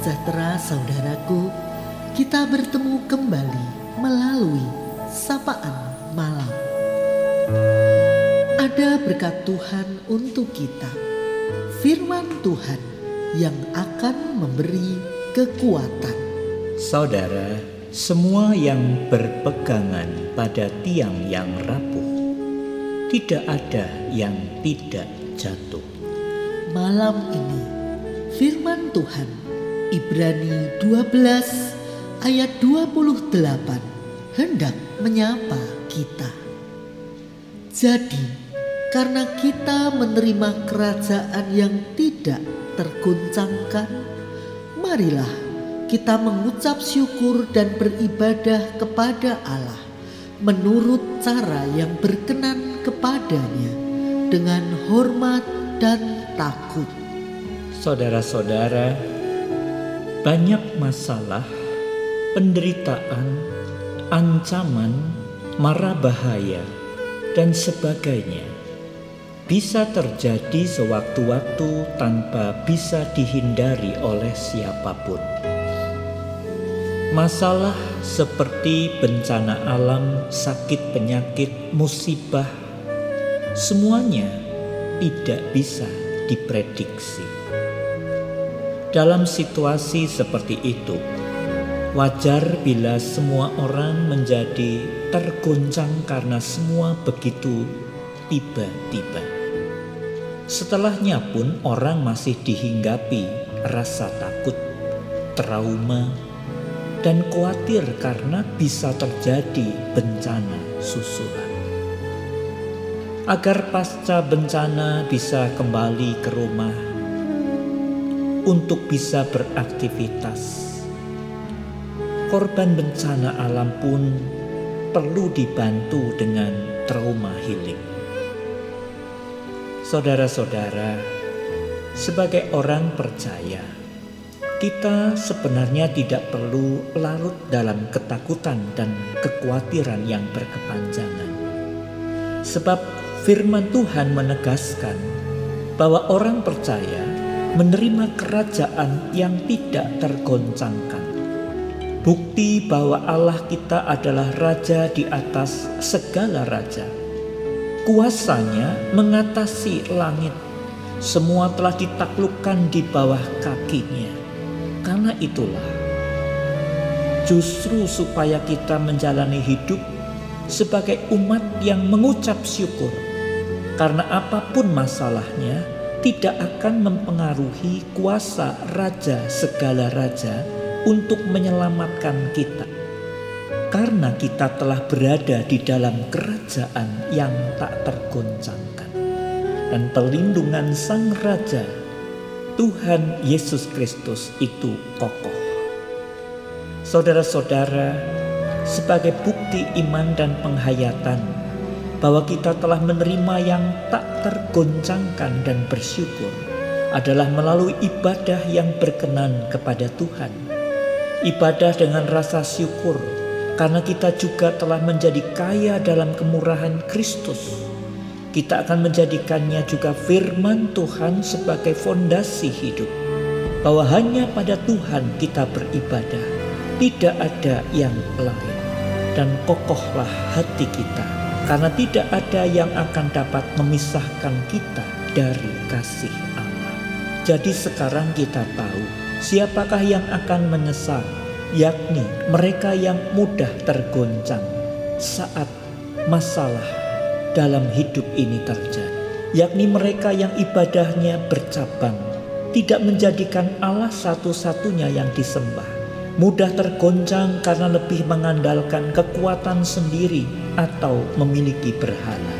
sejahtera saudaraku, kita bertemu kembali melalui sapaan malam. Ada berkat Tuhan untuk kita, firman Tuhan yang akan memberi kekuatan. Saudara, semua yang berpegangan pada tiang yang rapuh, tidak ada yang tidak jatuh. Malam ini Firman Tuhan Ibrani 12 ayat 28 hendak menyapa kita. Jadi, karena kita menerima kerajaan yang tidak tergoncangkan, marilah kita mengucap syukur dan beribadah kepada Allah menurut cara yang berkenan kepadanya dengan hormat dan takut saudara-saudara, banyak masalah, penderitaan, ancaman, mara bahaya, dan sebagainya bisa terjadi sewaktu-waktu tanpa bisa dihindari oleh siapa pun. Masalah seperti bencana alam, sakit penyakit, musibah, semuanya tidak bisa diprediksi. Dalam situasi seperti itu, wajar bila semua orang menjadi tergoncang karena semua begitu tiba-tiba. Setelahnya pun orang masih dihinggapi rasa takut, trauma, dan khawatir karena bisa terjadi bencana susulan. Agar pasca bencana bisa kembali ke rumah untuk bisa beraktivitas. Korban bencana alam pun perlu dibantu dengan trauma healing. Saudara-saudara, sebagai orang percaya, kita sebenarnya tidak perlu larut dalam ketakutan dan kekhawatiran yang berkepanjangan. Sebab firman Tuhan menegaskan bahwa orang percaya menerima kerajaan yang tidak tergoncangkan. Bukti bahwa Allah kita adalah raja di atas segala raja. Kuasanya mengatasi langit. Semua telah ditaklukkan di bawah kakinya. Karena itulah justru supaya kita menjalani hidup sebagai umat yang mengucap syukur. Karena apa pun masalahnya, tidak akan mempengaruhi kuasa raja segala raja untuk menyelamatkan kita. Karena kita telah berada di dalam kerajaan yang tak tergoncangkan. Dan pelindungan sang raja, Tuhan Yesus Kristus itu kokoh. Saudara-saudara, sebagai bukti iman dan penghayatan bahwa kita telah menerima yang tak tergoncangkan dan bersyukur adalah melalui ibadah yang berkenan kepada Tuhan. Ibadah dengan rasa syukur karena kita juga telah menjadi kaya dalam kemurahan Kristus. Kita akan menjadikannya juga firman Tuhan sebagai fondasi hidup. Bahwa hanya pada Tuhan kita beribadah, tidak ada yang lain. Dan kokohlah hati kita karena tidak ada yang akan dapat memisahkan kita dari kasih Allah. Jadi sekarang kita tahu siapakah yang akan menyesal, yakni mereka yang mudah tergoncang saat masalah dalam hidup ini terjadi, yakni mereka yang ibadahnya bercabang, tidak menjadikan Allah satu-satunya yang disembah mudah tergoncang karena lebih mengandalkan kekuatan sendiri atau memiliki berhala.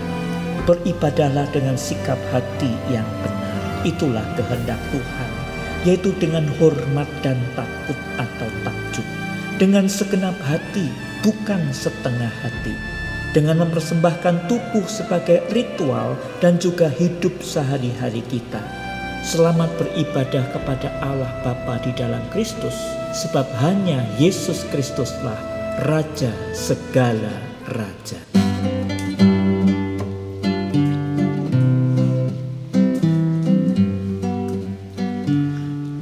Beribadahlah dengan sikap hati yang benar. Itulah kehendak Tuhan, yaitu dengan hormat dan takut atau takjub. Dengan segenap hati, bukan setengah hati. Dengan mempersembahkan tubuh sebagai ritual dan juga hidup sehari-hari kita Selamat beribadah kepada Allah Bapa di dalam Kristus, sebab hanya Yesus Kristuslah Raja segala raja.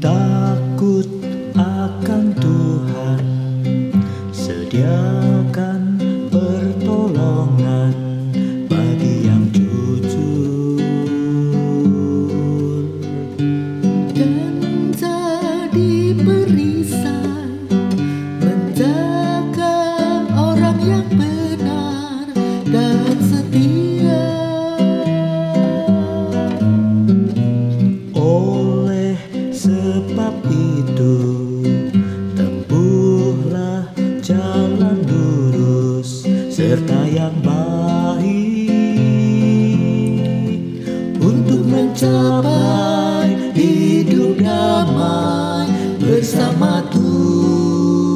Takut akan Tuhan sedia. Bersama Tuhan.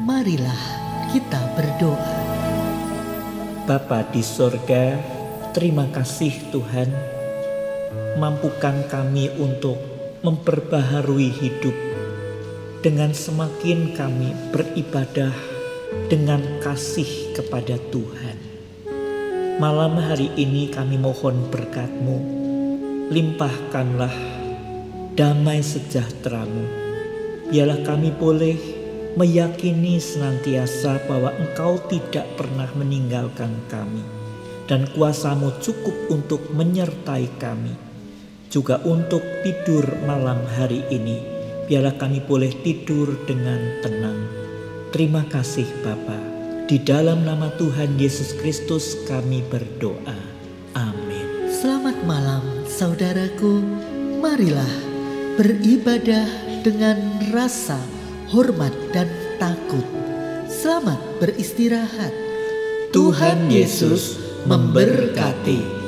Marilah kita berdoa. Bapa di sorga, terima kasih Tuhan, mampukan kami untuk memperbaharui hidup dengan semakin kami beribadah dengan kasih kepada Tuhan. Malam hari ini kami mohon berkatmu, limpahkanlah damai sejahteramu. Biarlah kami boleh meyakini senantiasa bahwa Engkau tidak pernah meninggalkan kami dan kuasamu cukup untuk menyertai kami. Juga untuk tidur malam hari ini, biarlah kami boleh tidur dengan tenang. Terima kasih Bapa. Di dalam nama Tuhan Yesus Kristus kami berdoa. Saudaraku. Marilah beribadah dengan rasa hormat dan takut. Selamat beristirahat. Tuhan Yesus memberkati.